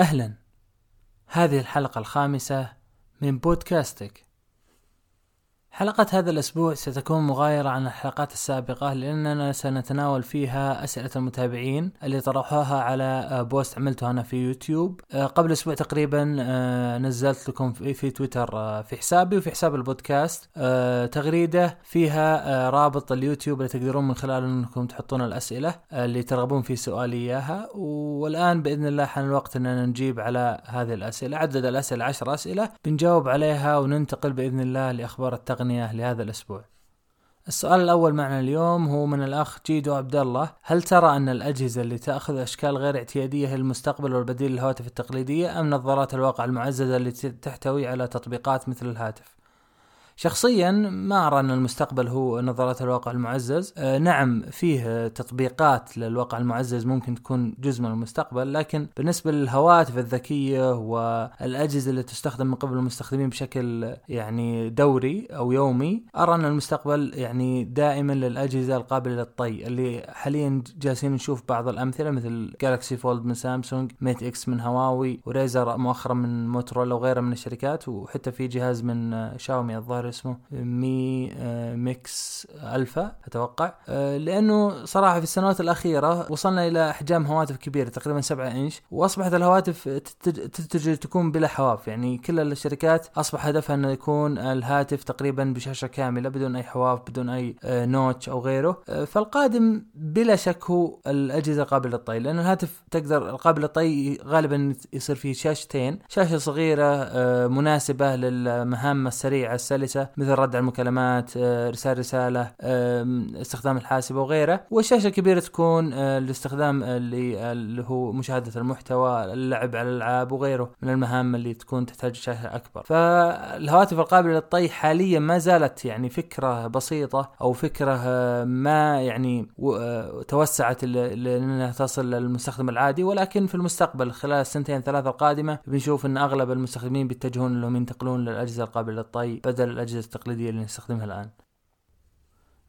أهلا. هذه الحلقة الخامسة من بودكاستك. حلقة هذا الأسبوع ستكون مغايرة عن الحلقات السابقة لأننا سنتناول فيها أسئلة المتابعين اللي طرحوها على post عملته أنا في يوتيوب. آه، قبل أسبوع تقريبا آه، نزلت لكم في تويتر آه، في حسابي وفي حساب البودكاست. تغريدة فيها رابط اليوتيوب اللي تقدرون من خلاله أنكم تحطون الأسئلة اللي ترغبون في سؤالي إياها. والآن بإذن الله حان الوقت أننا نجيب على هذه الأسئلة عدد الأسئلة عشر أسئلة. بنجاوب عليها وننتقل بإذن الله لأخبار التقنية التقنية لهذا الأسبوع. السؤال الأول معنا اليوم هو من الأخ جيدو عبد الله. هل ترى أن الأجهزة اللي تأخذ أشكال غير اعتيادية هي المستقبل والبديل للهواتف التقليدية أم نظارات الواقع المعززة التي تحتوي على تطبيقات مثل الهاتف؟ شخصيا ما أرى أن المستقبل هو نظارات الواقع المعزز. آه نعم فيه تطبيقات للواقع المعزز ممكن تكون جزء من المستقبل لكن بالنسبة للهواتف الذكية والأجهزة اللي تستخدم من قبل المستخدمين بشكل يعني دوري أو يومي أرى أن المستقبل يعني دائما للأجهزة القابلة للطي. اللي حاليا جالسين نشوف بعض الأمثلة مثل جالكسي فولد من سامسونج ميت إكس من هواوي وريزر مؤخرا من موتورولا وغيرها من الشركات وحتى في جهاز من شاومي الظاهر اسمه مي آه، ميكس ألفا أتوقع. آه، لأنه صراحة في السنوات الأخيرة وصلنا إلى أحجام هواتف كبيرة تقريبا 7 إنش. وأصبحت الهواتف تتجه تكون بلا حواف. يعني كل الشركات أصبح هدفها انه يكون الهاتف تقريبا بشاشة كاملة بدون أي حواف بدون أي notch آه، أو غيره. فالقادم بلا شك هو الأجهزة القابله للطي. لأن الهاتف تقدر القابل للطي غالبا يصير فيه شاشتين. شاشة صغيرة مناسبة للمهام السريعة السلسة. مثل رد على المكالمات ارسال آه، رساله استخدام الحاسبه وغيره. والشاشة الكبيرة تكون آه، لاستخدام اللي هو مشاهدة المحتوى اللعب على الألعاب وغيره من المهام اللي تكون تحتاج شاشة أكبر. فالهواتف القابلة للطي حاليا ما زالت يعني فكرة بسيطة أو فكرة آه، ما يعني توسعت لأنها تصل للمستخدم العادي. ولكن في المستقبل خلال السنتين ثلاثة القادمة بنشوف إن أغلب المستخدمين بيتجهون انهم ينتقلون للأجهزة القابلة للطي بدل الاجهزه التقليدية اللي نستخدمها الآن.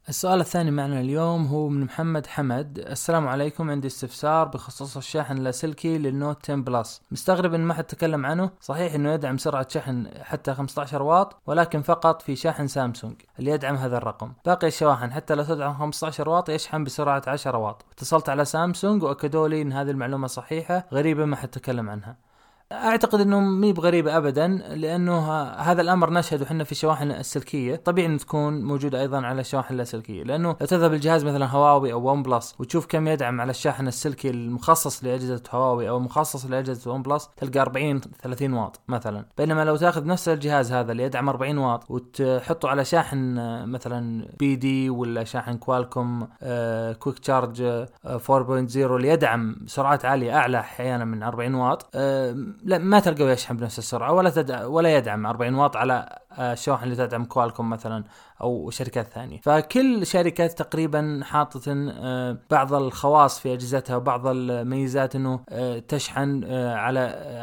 السؤال الثاني معنا اليوم هو من محمد حمد. السلام عليكم. عندي استفسار بخصوص الشاحن اللاسلكي لل Note 10 Plus. مستغرب إن ما حد تكلم عنه. صحيح إنه يدعم سرعة شحن حتى 15 واط ولكن فقط في شاحن سامسونج اللي يدعم هذا الرقم. باقي الشواحن حتى لو تدعم 15 واط يشحن بسرعة 10 واط. اتصلت على سامسونج وأكدوا لي إن هذه المعلومة صحيحة غريبة ما حد تكلم عنها. أعتقد إنه مي بغريبة ابدا لأنه هذا الأمر نشهده إحنا في الشواحن السلكية. طبيعي ان تكون موجودة أيضا على الشواحن اللاسلكيه لأنه لو تذهب الجهاز مثلا هواوي أو OnePlus وتشوف كم يدعم على الشاحن السلكي المخصص لأجهزة هواوي أو المخصص لأجهزة OnePlus تلقى 40 30 واط مثلا. بينما لو تأخذ نفس الجهاز هذا اللي يدعم 40 واط وتحطه على شاحن مثلا PD ولا شاحن Qualcomm آه Quick Charge 4.0 اللي يدعم سرعات عالية أعلى أحيانا من 40 واط آه ما تلقاه يشحن بنفس السرعة ولا تدع ولا يدعم. 40 واط على الشواحن اللي تدعم Qualcomm مثلا. أو شركات ثانية. فكل شركات تقريبا حاطه آه، بعض الخواص في أجهزتها وبعض الميزات إنه آه، تشحن آه، على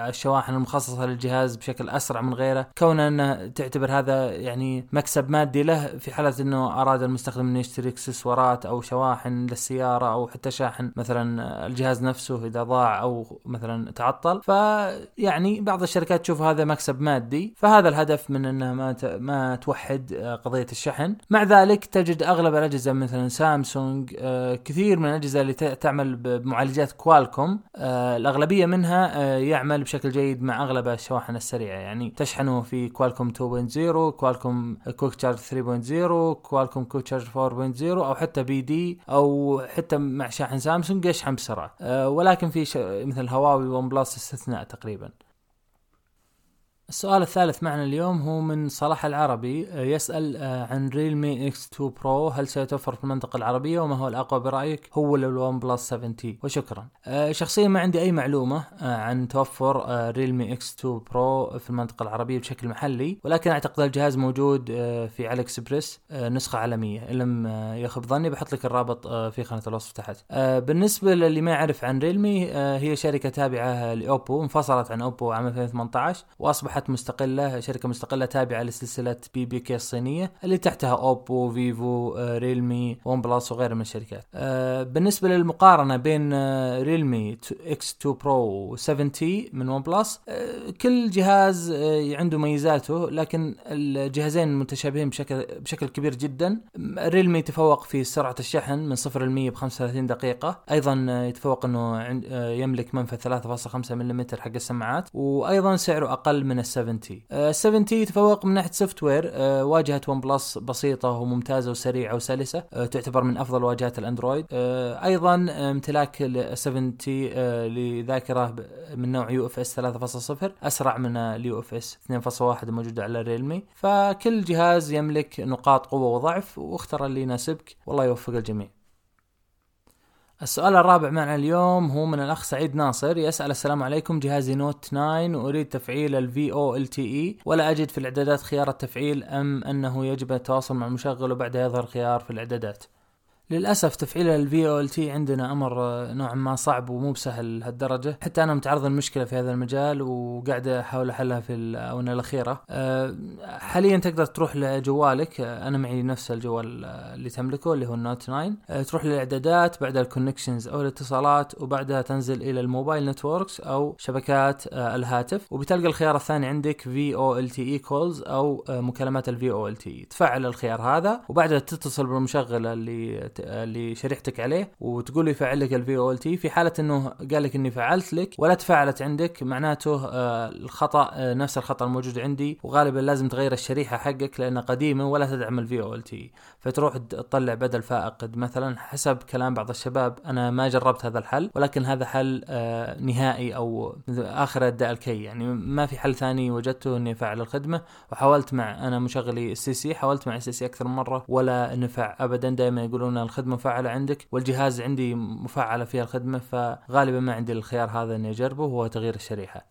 الشواحن المخصصة للجهاز بشكل أسرع من غيره. كون انه تعتبر هذا يعني مكسب مادي له في حالة إنه أراد المستخدم إنه يشتري إكسسوارات أو شواحن للسيارة أو حتى شاحن مثلا الجهاز نفسه إذا ضاع أو مثلا تعطل. فيعني بعض الشركات تشوف هذا مكسب مادي. فهذا الهدف من انه ما ما توحد قضية الشحن. الشحن مع ذلك تجد أغلب الأجهزة مثلا سامسونج آه كثير من الأجهزة اللي تعمل بمعالجات Qualcomm آه الأغلبية منها آه يعمل بشكل جيد مع أغلب الشواحن السريعة. يعني تشحنه في Qualcomm 2.0 Qualcomm Quick Charge 3.0 Qualcomm Quick Charge 4.0 أو حتى PD أو حتى مع شاحن سامسونج يشحن بسرعة. ولكن في مثل هواوي OnePlus استثناء تقريبا. السؤال الثالث معنا اليوم هو من صلاح العربي آه، يسأل آه، عن Realme X2 Pro هل سيتوفر في المنطقة العربية وما هو الأقوى برأيك؟ هو ولا ال OnePlus 7T وشكرا. آه، شخصيا ما عندي أي معلومة عن توفر Realme X2 Pro في المنطقة العربية بشكل محلي ولكن أعتقد الجهاز موجود في AliExpress نسخة عالمية. إن لم يخب ظني بحط لك الرابط في خانة الوصف تحت. بالنسبة للي ما يعرف عن Realme هي شركة تابعة لأوبو انفصلت عن أوبو عام 2018 وأصبحت اصبحت مستقلة شركة مستقلة تابعة لسلسلة BBK الصينية اللي تحتها اوبو Vivo Realme OnePlus وغيرها من الشركات. بالنسبة للمقارنة بين Realme X2 Pro و 7T من OnePlus كل جهاز عنده ميزاته لكن الجهازين متشابهين بشكل بشكل كبير جدا. Realme تفوق في سرعة الشحن من 0 ل 100 ب 35 دقيقة. أيضا يتفوق إنه يملك منفذ 3.5 ملم حق السماعات. وأيضا سعره أقل من 70 ال 70 تفوق من ناحية software آه، واجهه OnePlus بسيطة وممتازة وسريعة وسلسة آه، تعتبر من أفضل واجهات الأندرويد. آه، أيضا امتلاك ال 7T لذاكرة من نوع UFS 3.0 أسرع من ال UFS 2.1 الموجوده على ال Realme فكل جهاز يملك نقاط قوة وضعف واختر اللي يناسبك. والله يوفق الجميع. السؤال الرابع معنا اليوم هو من الأخ سعيد ناصر يسأل السلام عليكم جهازي Note 9 واريد تفعيل ال VoLTE ولا أجد في الإعدادات خيار التفعيل أم أنه يجب التواصل مع المشغل وبعدها يظهر خيار في الإعدادات؟ للأسف تفعيل ال VoLTE عندنا أمر نوعا ما صعب ومو بسهل لهالدرجه حتى أنا متعرض لمشكلة في هذا المجال وقاعد أحاول أحلها في الآونة الأخيرة. أه، حاليا تقدر تروح لجوالك. أنا معي نفس الجوال اللي تملكه اللي هو ال Note 9 أه، تروح للإعدادات بعدها ال connections أو الاتصالات وبعدها تنزل إلى ال mobile networks أو شبكات الهاتف. وبتلقى الخيار الثاني عندك في أو ال تي اي كولز أو مكالمات ال VoLTE تفعل الخيار هذا وبعدها تتصل بالمشغل اللي اللي شريحتك عليه وتقول له يفعل لك الفي أو ال تي في حالة إنه قال لك إني فعلت لك ولا تفعلت عندك معناته آه، الخطأ آه، نفس الخطأ الموجود عندي وغالبا لازم تغير الشريحة حقك لأنها قديمة ولا تدعم ال VoLTE فتروح تطلع بدل فاقد. مثلا حسب كلام بعض الشباب أنا ما جربت هذا الحل ولكن هذا حل آه، نهائي أو آخر الداء الكي يعني ما في حل ثاني وجدته إني افعل الخدمة وحاولت مع أنا مشغلي ال STC حاولت مع ال STC أكثر من مرة ولا نفع. ابدا دائما يقولون الخدمة مفعلة عندك والجهاز عندي مفعلة فيها الخدمة فغالبا ما عندي الخيار هذا إني أجربه وهو تغيير الشريحة.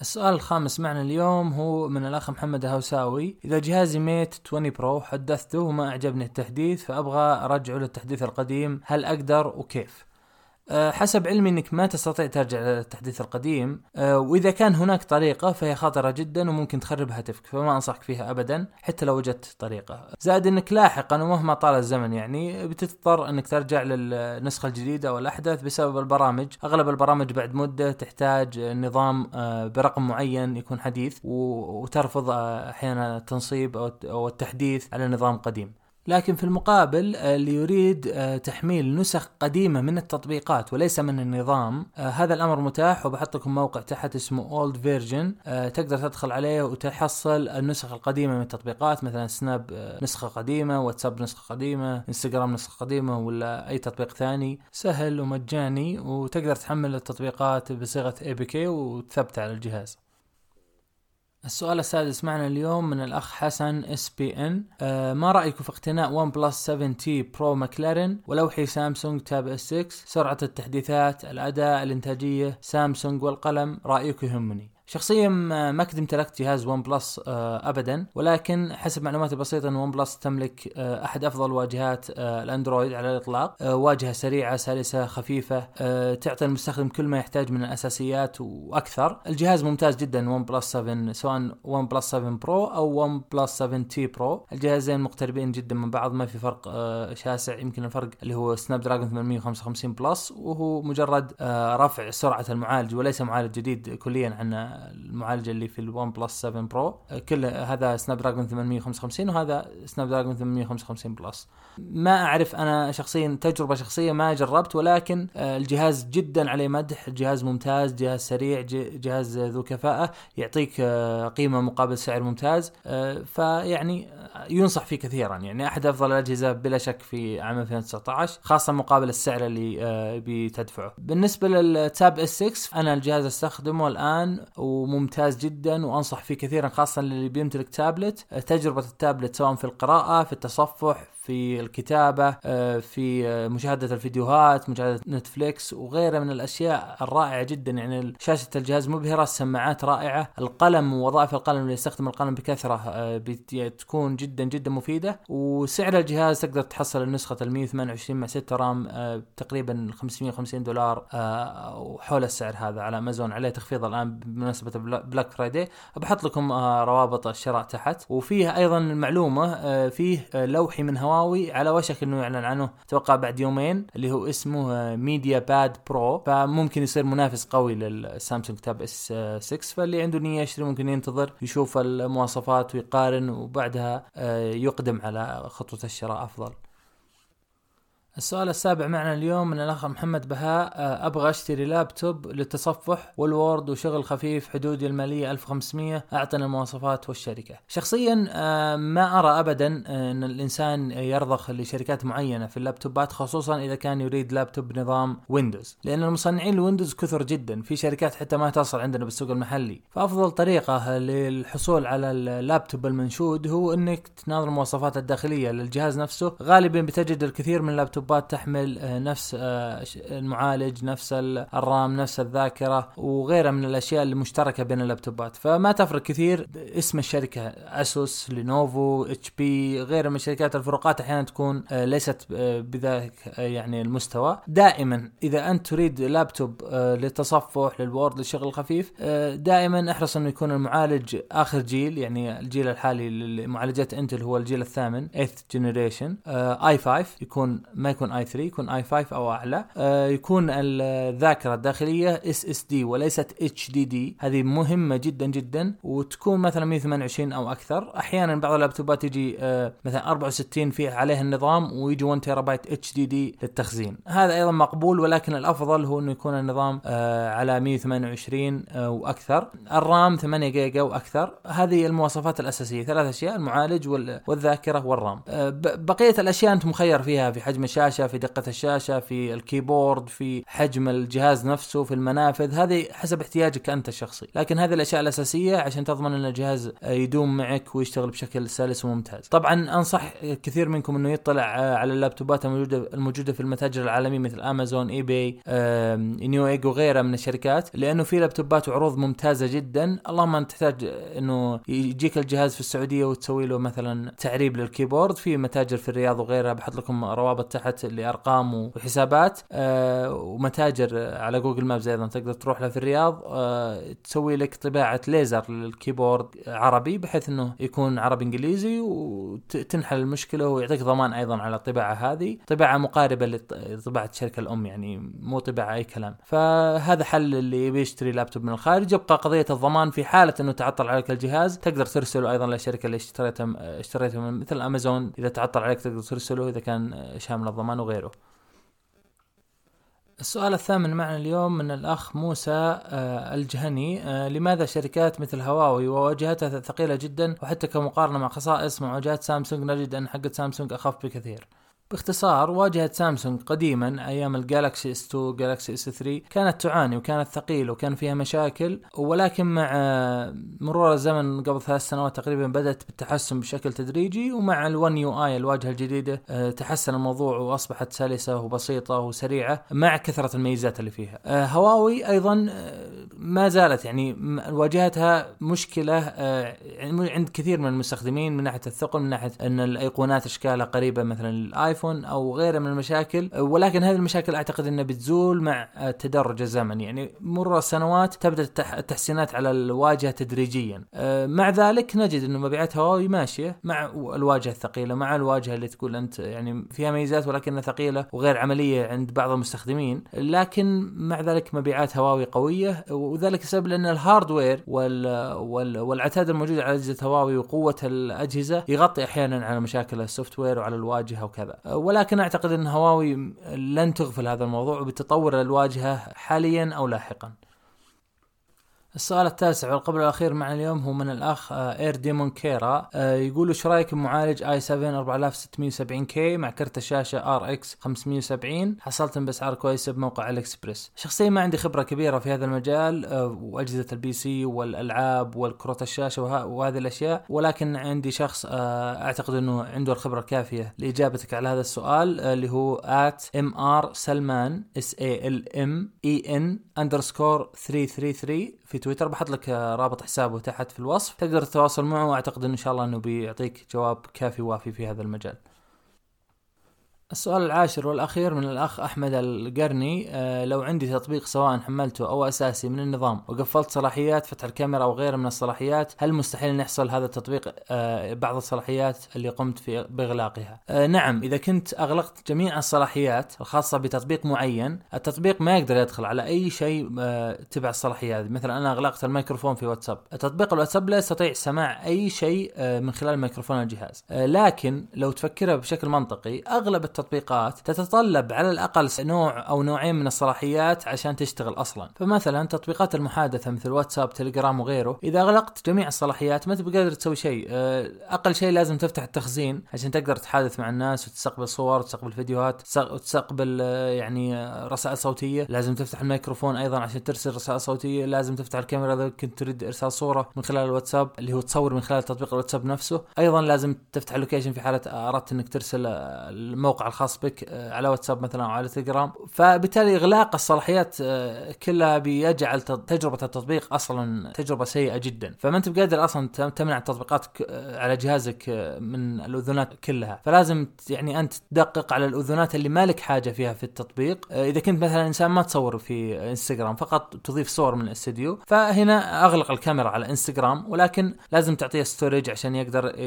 السؤال الخامس معنا اليوم هو من الأخ محمد الهوساوي إذا جهازي ميت 20 برو حدثته وما أعجبني التحديث فأبغى أرجعه للتحديث القديم. هل أقدر وكيف؟ حسب علمي إنك ما تستطيع ترجع للتحديث القديم. أه، وإذا كان هناك طريقة فهي خطرة جدا وممكن تخرب هاتفك فما أنصحك فيها ابدا حتى لو وجدت طريقة. زائد إنك لاحقا ومهما طال الزمن يعني بتضطر إنك ترجع للنسخة الجديدة أو الاحدث بسبب البرامج. أغلب البرامج بعد مدة تحتاج نظام أه، برقم معين يكون حديث وترفض أحيانا التنصيب أو التحديث على نظام قديم. لكن في المقابل آه، اللي يريد آه، تحميل نسخ قديمة من التطبيقات وليس من النظام آه، هذا الأمر متاح وبحط لكم موقع تحت اسمه Old Version تقدر تدخل عليه وتحصل النسخ القديمة من التطبيقات مثلا سناب نسخة قديمة واتساب نسخة قديمة انستغرام نسخة قديمة ولا أي تطبيق ثاني. سهل ومجاني وتقدر تحمل التطبيقات بصيغة APK وتثبتها على الجهاز. السؤال السادس معنا اليوم من الأخ حسن SBN ما رايكم في اقتناء OnePlus 7T Pro McLaren ولوحي سامسونج Tab S6 سرعة التحديثات الأداء الإنتاجية سامسونج والقلم رايكم يهمني. شخصيا ما كنت امتلكت جهاز OnePlus آه، ابدا ولكن حسب معلوماتي البسيطه ان OnePlus تملك آه، أحد أفضل واجهات آه، الأندرويد على الإطلاق. واجهة سريعة سلسة خفيفة تعطي المستخدم كل ما يحتاج من الأساسيات وأكثر. الجهاز ممتاز جدا OnePlus 7 سواء OnePlus 7 Pro أو OnePlus 7T Pro الجهازين مقتربين جدا من بعض ما في فرق شاسع يمكن الفرق اللي هو Snapdragon 855 Plus وهو مجرد رفع سرعة المعالج وليس معالج جديد كليا عن المعالج اللي في ال OnePlus 7 Pro كل هذا Snapdragon 855 وهذا Snapdragon 855 Plus. ما أعرف أنا شخصيا تجربة شخصية ما جربت ولكن آه، الجهاز جدا عليه مدح الجهاز ممتاز جهاز سريع جهاز ذو كفاءة يعطيك آه، قيمة مقابل سعر ممتاز. آه، فيعني ينصح فيه كثيرا. يعني أحد أفضل الأجهزة بلا شك في عام 2019 خاصة مقابل السعر اللي بتدفعه بالنسبة لل Tab S6 أنا الجهاز أستخدمه الآن وممتاز جدا وأنصح فيه كثيرا خاصه للي بيمتلك تابلت تجربة التابلت سواء في القراءة في التصفح في الكتابة في مشاهدة الفيديوهات مشاهدة نتفليكس وغيرها من الأشياء الرائعة جدا. يعني شاشة الجهاز مبهرة السماعات رائعة القلم ووظائف القلم اللي يستخدم القلم بكثرة بتكون جدا جدا مفيدة. وسعر الجهاز تقدر تحصل النسخة ال 128 مع 6 RAM تقريبا 550 دولار وحول السعر هذا على أمازون. عليه تخفيض الآن بمناسبة Black Friday. بحط لكم روابط الشراء تحت. وفيه أيضا معلومه فيه لوحي من هواوي على وشك إنه يعلن عنه. أتوقع بعد يومين اللي هو اسمه MediaPad Pro فممكن يصير منافس قوي للسامسونج Tab S6 فاللي عنده نية يشتري ممكن ينتظر يشوف المواصفات ويقارن وبعدها يقدم على خطوة الشراء أفضل. السؤال السابع معنا اليوم من الأخ محمد بهاء آه، أبغى أشتري لابتوب للتصفح وال Word وشغل خفيف حدودي المالية 1500 اعطنا المواصفات والشركة. شخصيا آه، ما أرى ابدا آه، أن الإنسان يرضخ لشركات معينة في ال laptopات خصوصا إذا كان يريد لابتوب نظام ويندوز، لأن المصنعين الويندوز كثر جدا، في شركات حتى ما تصل عندنا بالسوق المحلي، فأفضل طريقة للحصول على اللابتوب المنشود هو إنك تناظر المواصفات الداخلية للجهاز نفسه، غالبا بتجد الكثير من ال laptop ال laptopات تحمل آه، نفس آه، المعالج نفس ال RAM نفس الذاكرة وغيرها من الأشياء المشتركة بين ال laptopات. فما تفرق كثير اسم الشركة Asus Lenovo HP غيرها من الشركات. الفروقات أحيانا تكون آه، ليست بذلك يعني المستوى. دائما إذا أنت تريد لابتوب للتصفح لل Word للشغل الخفيف دائما احرص إنه يكون المعالج آخر جيل يعني الجيل الحالي لمعالجات Intel هو الجيل الثامن 8th generation i5 يكون يكون i3 يكون i5 أو أعلى. آه يكون الذاكرة الداخلية SSD وليست HDD. هذه مهمة جدا جدا وتكون مثلا 128 أو أكثر. أحيانا بعض ال laptopات يجي آه مثلا 64 فيه عليه النظام ويجي 1 تيرا بايت HDD للتخزين. هذا أيضا مقبول ولكن الأفضل هو إنه يكون النظام آه على 128 آه وأكثر. ال RAM 8 جيجا وأكثر. هذه المواصفات الأساسية ثلاث أشياء المعالج والذاكرة وال RAM. آه بقية الأشياء أنت مخير فيها في حجم الشاشة. الشاشة في دقة الشاشة في ال keyboard في حجم الجهاز نفسه في المنافذ. هذه حسب احتياجك أنت الشخصي. لكن هذه الأشياء الأساسية عشان تضمن أن الجهاز يدوم معك ويشتغل بشكل سلس وممتاز. طبعا أنصح كثير منكم إنه يطلع على ال laptopات الموجودة الموجودة في المتاجر العالميه مثل امازون eBay Newegg وغيرها من الشركات لأنه في laptopات وعروض ممتازة جدا. اللهم أنت تحتاج إنه يجيك الجهاز في السعودية وتسوي له مثلا تعريب لل keyboard. في متاجر في الرياض وغيرها بحط لكم روابط تحت تحت لارقام وحسابات آه ومتاجر على Google Maps أيضا تقدر تروح له في الرياض آه تسوي لك طباعة ليزر لل keyboard عربي بحيث إنه يكون عربي إنجليزي وتنحل المشكلة ويعطيك ضمان أيضا على الطباعة هذه. طباعة مقاربة لطباعه الشركة الأم يعني مو طباعة أي كلام. فهذا حل اللي يبي يشتري لابتوب من الخارج. يبقى قضية الضمان في حالة إنه تعطل عليك الجهاز تقدر ترسله أيضا للشركه اللي اشتريتها اشتريتها من مثل أمازون. إذا تعطل عليك تقدر ترسله إذا كان شامل الضمان وغيره السؤال الثامن معنا اليوم من الأخ موسى آه، الجهني آه، لماذا شركات مثل هواوي وواجهتها ثقيلة جدا وحتى كمقارنة مع خصائص مع واجهات سامسونج نجد أن حقة سامسونج أخف بكثير؟ باختصار واجهة سامسونج قديما أيام ال Galaxy S2 Galaxy S3 كانت تعاني وكانت ثقيلة وكان فيها مشاكل ولكن مع مرور الزمن قبل ثلاث سنوات تقريبا بدأت بالتحسن بشكل تدريجي ومع ال1 يو اي الواجهة الجديدة آه، تحسن الموضوع وأصبحت سلسة وبسيطة وسريعة مع كثرة الميزات اللي فيها. آه، هواوي أيضا آه، ما زالت يعني واجهتها مشكلة يعني عند كثير من المستخدمين من ناحية الثقل من ناحية إن الأيقونات إشكالها قريبة مثلا للآيفون الايفون أو غيره من المشاكل ولكن هذه المشاكل أعتقد إنها بتزول مع تدرج الزمن. يعني مر السنوات تبدأ التحسينات على الواجهة تدريجيا. أه، مع ذلك نجد إنه مبيعات هواوي ماشية مع الواجهة الثقيلة مع الواجهة اللي تقول أنت يعني فيها ميزات ولكنها ثقيلة وغير عملية عند بعض المستخدمين. لكن مع ذلك مبيعات هواوي قوية وذلك بسبب لأن ال hardware وال وال والعتاد الموجود على أجهزة هواوي وقوة الأجهزة يغطي أحيانا على مشاكل ال software وعلى الواجهة وكذا. ولكن أعتقد إن هواوي لن تغفل هذا الموضوع بتطور الواجهة حاليا أو لاحقا. السؤال التاسع والقبل الأخير معنا اليوم هو من الأخ إير ديمون كيرا يقول إيش رأيك بمعالج i7 4670K مع كرت الشاشة RX 570 حصلتهم بأسعار كويسة بموقع AliExpress شخصيا ما عندي خبرة كبيرة في هذا المجال آه، وأجهزة ال PC والألعاب وكرت الشاشة وهذه الأشياء ولكن عندي شخص آه، أعتقد إنه عنده الخبرة الكافية لإجابتك على هذا السؤال آه، اللي هو at M R سلمان S A L M A N underscore 333 في تويتر. بحط لك رابط حسابه تحت في الوصف. تقدر تتواصل معه. واعتقد إن شاء الله إنه بيعطيك جواب كافي وافي في هذا المجال. السؤال العاشر والأخير من الأخ أحمد القرني أه لو عندي تطبيق سواء حملته أو أساسي من النظام وقفلت صلاحيات فتح الكاميرا أو غيره من الصلاحيات هل مستحيل أن يحصل هذا التطبيق؟ أه بعض الصلاحيات اللي قمت في بإغلاقها. أه نعم إذا كنت أغلقت جميع الصلاحيات الخاصة بتطبيق معين التطبيق ما يقدر يدخل على أي شيء أه تبع الصلاحيات مثلا أنا أغلقت الميكروفون في واتساب. تطبيق الواتساب لا يستطيع سماع أي شيء أه من خلال ميكروفون الجهاز. أه لكن لو تفكرها بشكل منطقي أغلب التطبيقات تتطلب على الأقل نوع أو نوعين من الصلاحيات عشان تشتغل أصلا. فمثلا تطبيقات المحادثة مثل واتساب تليجرام وغيره إذا اغلقت جميع الصلاحيات ما تبقى قادر تسوي شيء. آه، أقل شيء لازم تفتح التخزين عشان تقدر تتحادث مع الناس وتستقبل صور وتستقبل فيديوهات وتستقبل آه، يعني آه، رسائل صوتية. لازم تفتح الميكروفون أيضا عشان ترسل رسائل صوتية. لازم تفتح الكاميرا إذا كنت تريد إرسال صورة من خلال الواتساب اللي هو تصور من خلال تطبيق الواتساب نفسه. أيضا لازم تفتح ال location في حالة أردت إنك ترسل الموقع الخاص بك آه، على واتساب مثلا أو على تليجرام. فبالتالي إغلاق الصلاحيات آه، كلها بيجعل تجربة التطبيق أصلا تجربة سيئة جدا. فما أنت بقادر أصلا تمنع التطبيقات آه، على جهازك من الاذونات كلها. فلازم يعني أنت تدقق على الاذونات اللي مالك حاجة فيها في التطبيق. إذا كنت مثلا إنسان ما تصور في إنستغرام فقط تضيف صور من الاستديو. فهنا أغلق الكاميرا على إنستغرام ولكن لازم تعطيه storage عشان يقدر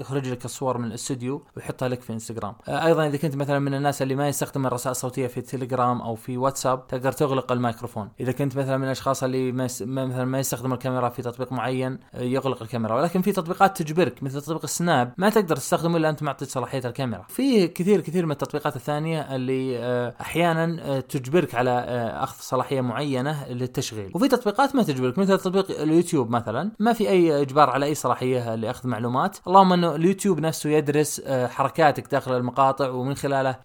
يخرج لك الصور من الاستوديو ويحطها لك في إنستغرام. أيضا إذا كنت مثلا من الناس اللي ما يستخدم الرسائل الصوتية في تليجرام أو في واتساب تقدر تغلق الميكروفون. إذا كنت مثلا من الأشخاص اللي ما. مثلا ما يستخدم الكاميرا في تطبيق معين يغلق الكاميرا. ولكن في تطبيقات تجبرك مثل تطبيق السناب ما تقدر تستخدمه إلا أنت معطي صلاحية الكاميرا. في كثير كثير من التطبيقات الثانية اللي آه، أحيانا آه، تجبرك على آه، أخذ صلاحية معينة للتشغيل. وفي تطبيقات ما تجبرك مثل تطبيق اليوتيوب مثلا. ما في أي إجبار على أي صلاحية لأخذ معلومات. اللهم أنه اليوتيوب نفسه يدرس حركاتك داخل المقاطع ومن خلاله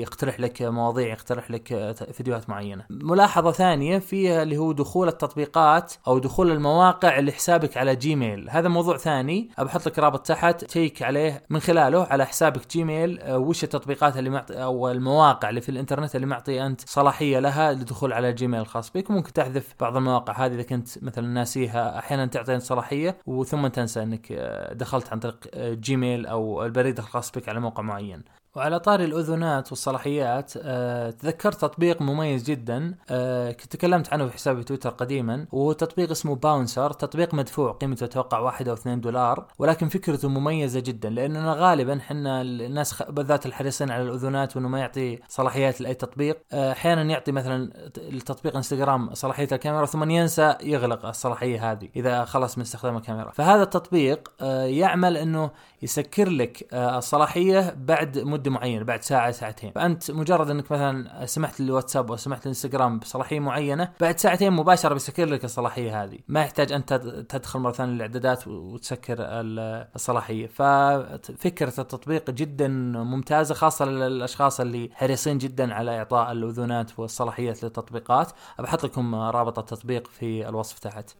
يقترح لك مواضيع يقترح لك فيديوهات معينة. ملاحظة ثانية فيها اللي هو دخول التطبيقات أو دخول المواقع لحسابك على جيميل. هذا موضوع ثاني بحط لك رابط تحت تشيك عليه من خلاله على حسابك جيميل. آه، وش التطبيقات اللي معطي أو المواقع اللي في الإنترنت اللي معطي أنت صلاحية لها للدخول على جيميل الخاص بك. ممكن تحذف بعض المواقع هذه إذا كنت مثلا ناسيها. أحيانا تعطي صلاحية وثم تنسى إنك آه، دخلت عن طريق آه، جيميل أو البريد الخاص بك على موقع معين. وعلى طاري الاذونات والصلاحيات أه تذكرت تطبيق مميز جدا أه كنت تكلمت عنه في حسابي تويتر قديما وهو تطبيق اسمه باونسر تطبيق مدفوع قيمته أتوقع واحد أو اثنين دولار ولكن فكرته مميزة جدا لأننا غالبا إحنا الناس بالذات الحريصين على الاذونات وإنه ما يعطي صلاحيات لأي تطبيق آه، أحيانا يعطي مثلا التطبيق إنستغرام صلاحية الكاميرا ثم ينسى يغلق الصلاحية هذه إذا خلص من استخدام الكاميرا. فهذا التطبيق آه، يعمل إنه يسكر لك آه، الصلاحية بعد مدة معينه بعد ساعة ساعتين. فأنت مجرد إنك مثلا سمحت للواتساب أو سمحت للانستغرام بصلاحية معينة بعد ساعتين مباشرة بيسكر لك الصلاحية هذه. ما يحتاج أنت تدخل مرة ثانية الاعدادات وتسكر الصلاحية. ففكرة التطبيق جدا ممتازة خاصة للأشخاص اللي حريصين جدا على إعطاء الأذونات والصلاحيات للتطبيقات. بحط لكم رابط التطبيق في الوصف تحت.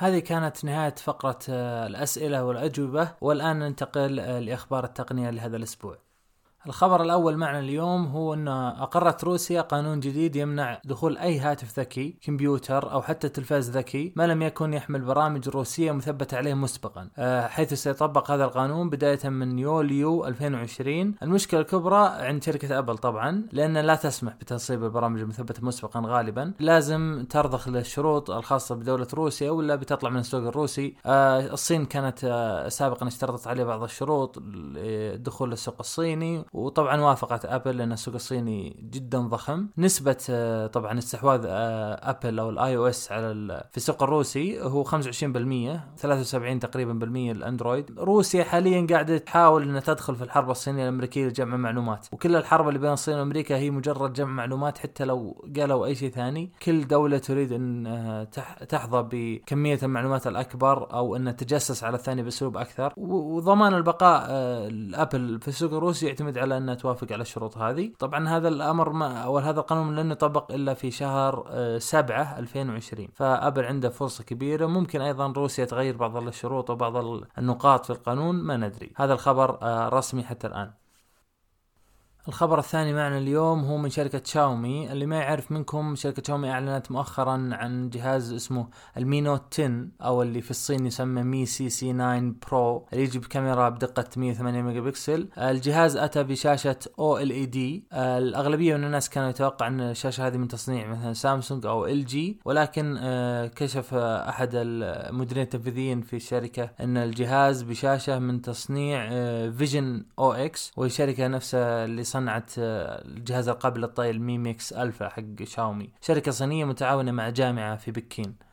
هذه كانت نهاية فقرة آه، الأسئلة والأجوبة والآن ننتقل آه، لأخبار التقنية لهذا الأسبوع. الخبر الأول معنا اليوم هو أن أقرت روسيا قانون جديد يمنع دخول أي هاتف ذكي كمبيوتر أو حتى تلفاز ذكي ما لم يكن يحمل برامج روسية مثبتة عليه مسبقا. آه، حيث سيطبق هذا القانون بداية من يوليو 2020 المشكلة الكبرى عند شركة أبل طبعا لأن لا تسمح بتنصيب البرامج المثبتة مسبقا غالبا. لازم ترضخ للشروط الخاصة بدولة روسيا ولا بتطلع من السوق الروسي. آه، الصين كانت آه، سابقا اشترطت عليه بعض الشروط للدخول للسوق الصيني وطبعا وافقت أبل لأن السوق الصيني جدا ضخم. نسبة آه، طبعا استحواذ أبل أو ال iOS على في السوق الروسي هو 25% 73 تقريبا بالمية الأندرويد. روسيا حاليا قاعدة تحاول إنها تدخل في الحرب الصينية الأمريكية لجمع معلومات. وكل الحرب اللي بين الصين وأمريكا هي مجرد جمع معلومات حتى لو قالوا أي شيء ثاني. كل دولة تريد إن تحظى بكمية المعلومات الأكبر أو إن تجسس على الثاني بأسلوب أكثر. وضمان البقاء آه، الابل في السوق الروسي يعتمد على أنها توافق على الشروط هذه. طبعا هذا الأمر ما أو هذا القانون لن يطبق إلا في شهر 7 آه، 2020 فابل عنده فرصة كبيرة. ممكن أيضا روسيا تغير بعض الشروط وبعض النقاط في القانون ما ندري. هذا الخبر آه، رسمي حتى الآن. الخبر الثاني معنا اليوم هو من شركة شاومي. اللي ما يعرف منكم شركة شاومي أعلنت مؤخرا عن جهاز اسمه ال Mi Note 10 أو اللي في الصين يسمى Mi CC 9 Pro اللي يجي بكاميرا بدقة 108 ميجا بكسل الجهاز أتى بشاشة OLED. الأغلبية من الناس كانوا يتوقع أن الشاشة هذه من تصنيع مثلا سامسونج أو LG ولكن آه، كشف أحد المديرين التنفيذيين في الشركة أن الجهاز بشاشة من تصنيع Visionox وهي شركة نفسها اللي صنعت آه، الجهاز القابل للطي ال Mi Mix Alpha حق شاومي شركة صينية متعاونة مع جامعة في بكين.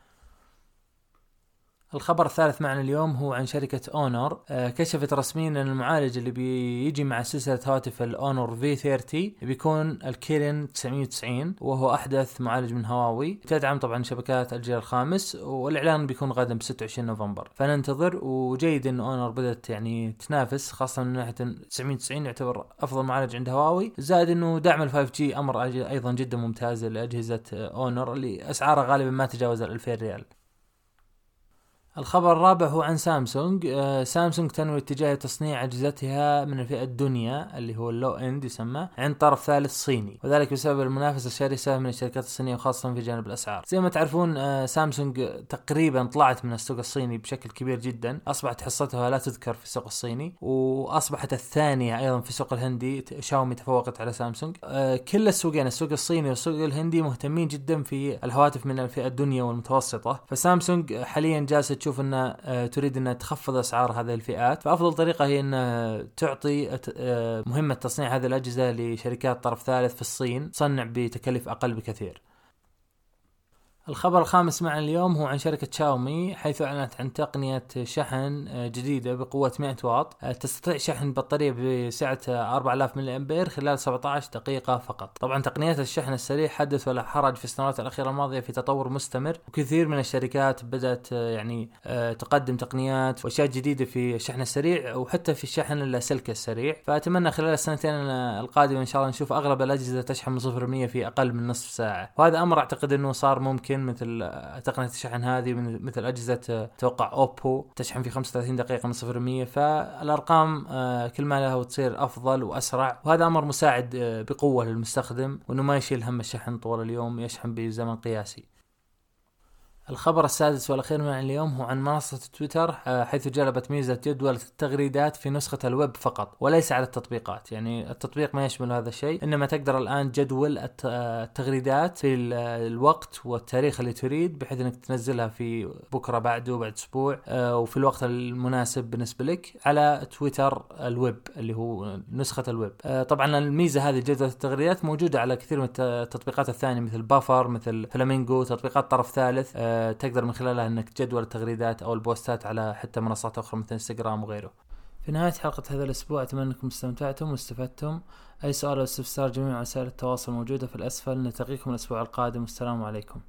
الخبر الثالث معنا اليوم هو عن شركة اونر آه كشفت رسميا أن المعالج اللي بيجي مع سلسلة هواتف الاونر V30 بيكون ال Kirin 990 وهو أحدث معالج من هواوي. تدعم طبعا شبكات الجيل الخامس والإعلان بيكون غدا ب 26 نوفمبر. فننتظر وجيد إن اونر بدأت يعني تنافس خاصة من ناحية 990 يعتبر أفضل معالج عند هواوي. زائد إنه دعم ال 5G أمر أيضا جدا ممتاز لأجهزة اونر اللي اسعارها غالبا ما تجاوز ال 2000 ريال. الخبر الرابع هو عن سامسونج. آه سامسونج تنوي اتجاه تصنيع أجهزتها من الفئة الدنيا اللي هو اللو إند يسمى عند طرف ثالث صيني. وذلك بسبب المنافسة الشرسة من الشركات الصينية وخاصة في جانب الأسعار. زي ما تعرفون آه سامسونج تقريبا طلعت من السوق الصيني بشكل كبير جدا. أصبحت حصتها لا تذكر في السوق الصيني. وأصبحت الثانية أيضا في السوق الهندي. شاومي تفوقت على سامسونج. آه كل السوقين السوق الصيني والسوق الهندي مهتمين جدا في الهواتف من الفئة الدنيا والمتوسطة. فسامسونج حاليا جالسة تشوف انها آه، تريد انها تخفض أسعار هذه الفئات. فأفضل طريقة هي انها تعطي آه، مهمة تصنيع هذه الأجهزة لشركات طرف ثالث في الصين. تصنع بتكلفه أقل بكثير. الخبر الخامس معنا اليوم هو عن شركة شاومي حيث أعلنت عن تقنية شحن آه، جديدة بقوة 100 واط. آه، تستطيع شحن بطارية بسعة 4000 ملي أمبير خلال 17 دقيقة فقط. طبعا تقنيات الشحن السريع حدث ولا حرج في السنوات الأخيرة الماضية في تطور مستمر وكثير من الشركات بدأت آه، يعني تقدم تقنيات وأشياء جديدة في الشحن السريع وحتى في الشحن اللاسلكي السريع. فأتمنى خلال السنتين القادمة إن شاء الله نشوف أغلب الأجهزة تشحن من 0% في أقل من نصف ساعة. وهذا أمر أعتقد أنه صار ممكن ممكن مثل تقنيه الشحن هذه مثل أجهزة توقع أوبو تشحن في 35 دقيقة من 0% فالأرقام آه، كل ما لها تصير أفضل وأسرع. وهذا أمر مساعد آه، بقوة للمستخدم وإنه ما يشيل هم الشحن طول اليوم يشحن بزمن قياسي. الخبر السادس والأخير من اليوم هو عن منصة تويتر آه، حيث جلبت ميزة جدولة التغريدات في نسخة الويب فقط وليس على التطبيقات. يعني التطبيق ما يشمل هذا الشيء إنما تقدر الآن تجدول التغريدات في الوقت والتاريخ اللي تريد بحيث إنك تنزلها في بكرة بعده بعد أسبوع آه، وفي الوقت المناسب بالنسبة لك على تويتر الويب اللي هو نسخة الويب. آه، طبعا الميزة هذه جدولة التغريدات موجودة على كثير من التطبيقات الثانية مثل Buffer مثل فلامينجو تطبيقات طرف ثالث تقدر من خلالها إنك جدول التغريدات أو البوستات على حتى منصات أخرى مثل إنستغرام وغيره. في نهاية حلقة هذا الأسبوع أتمنى أنكم استمتعتم واستفدتم. أي سؤال أو استفسار جميع وسائل التواصل موجودة في الأسفل. نلتقيكم الأسبوع القادم. والسلام عليكم.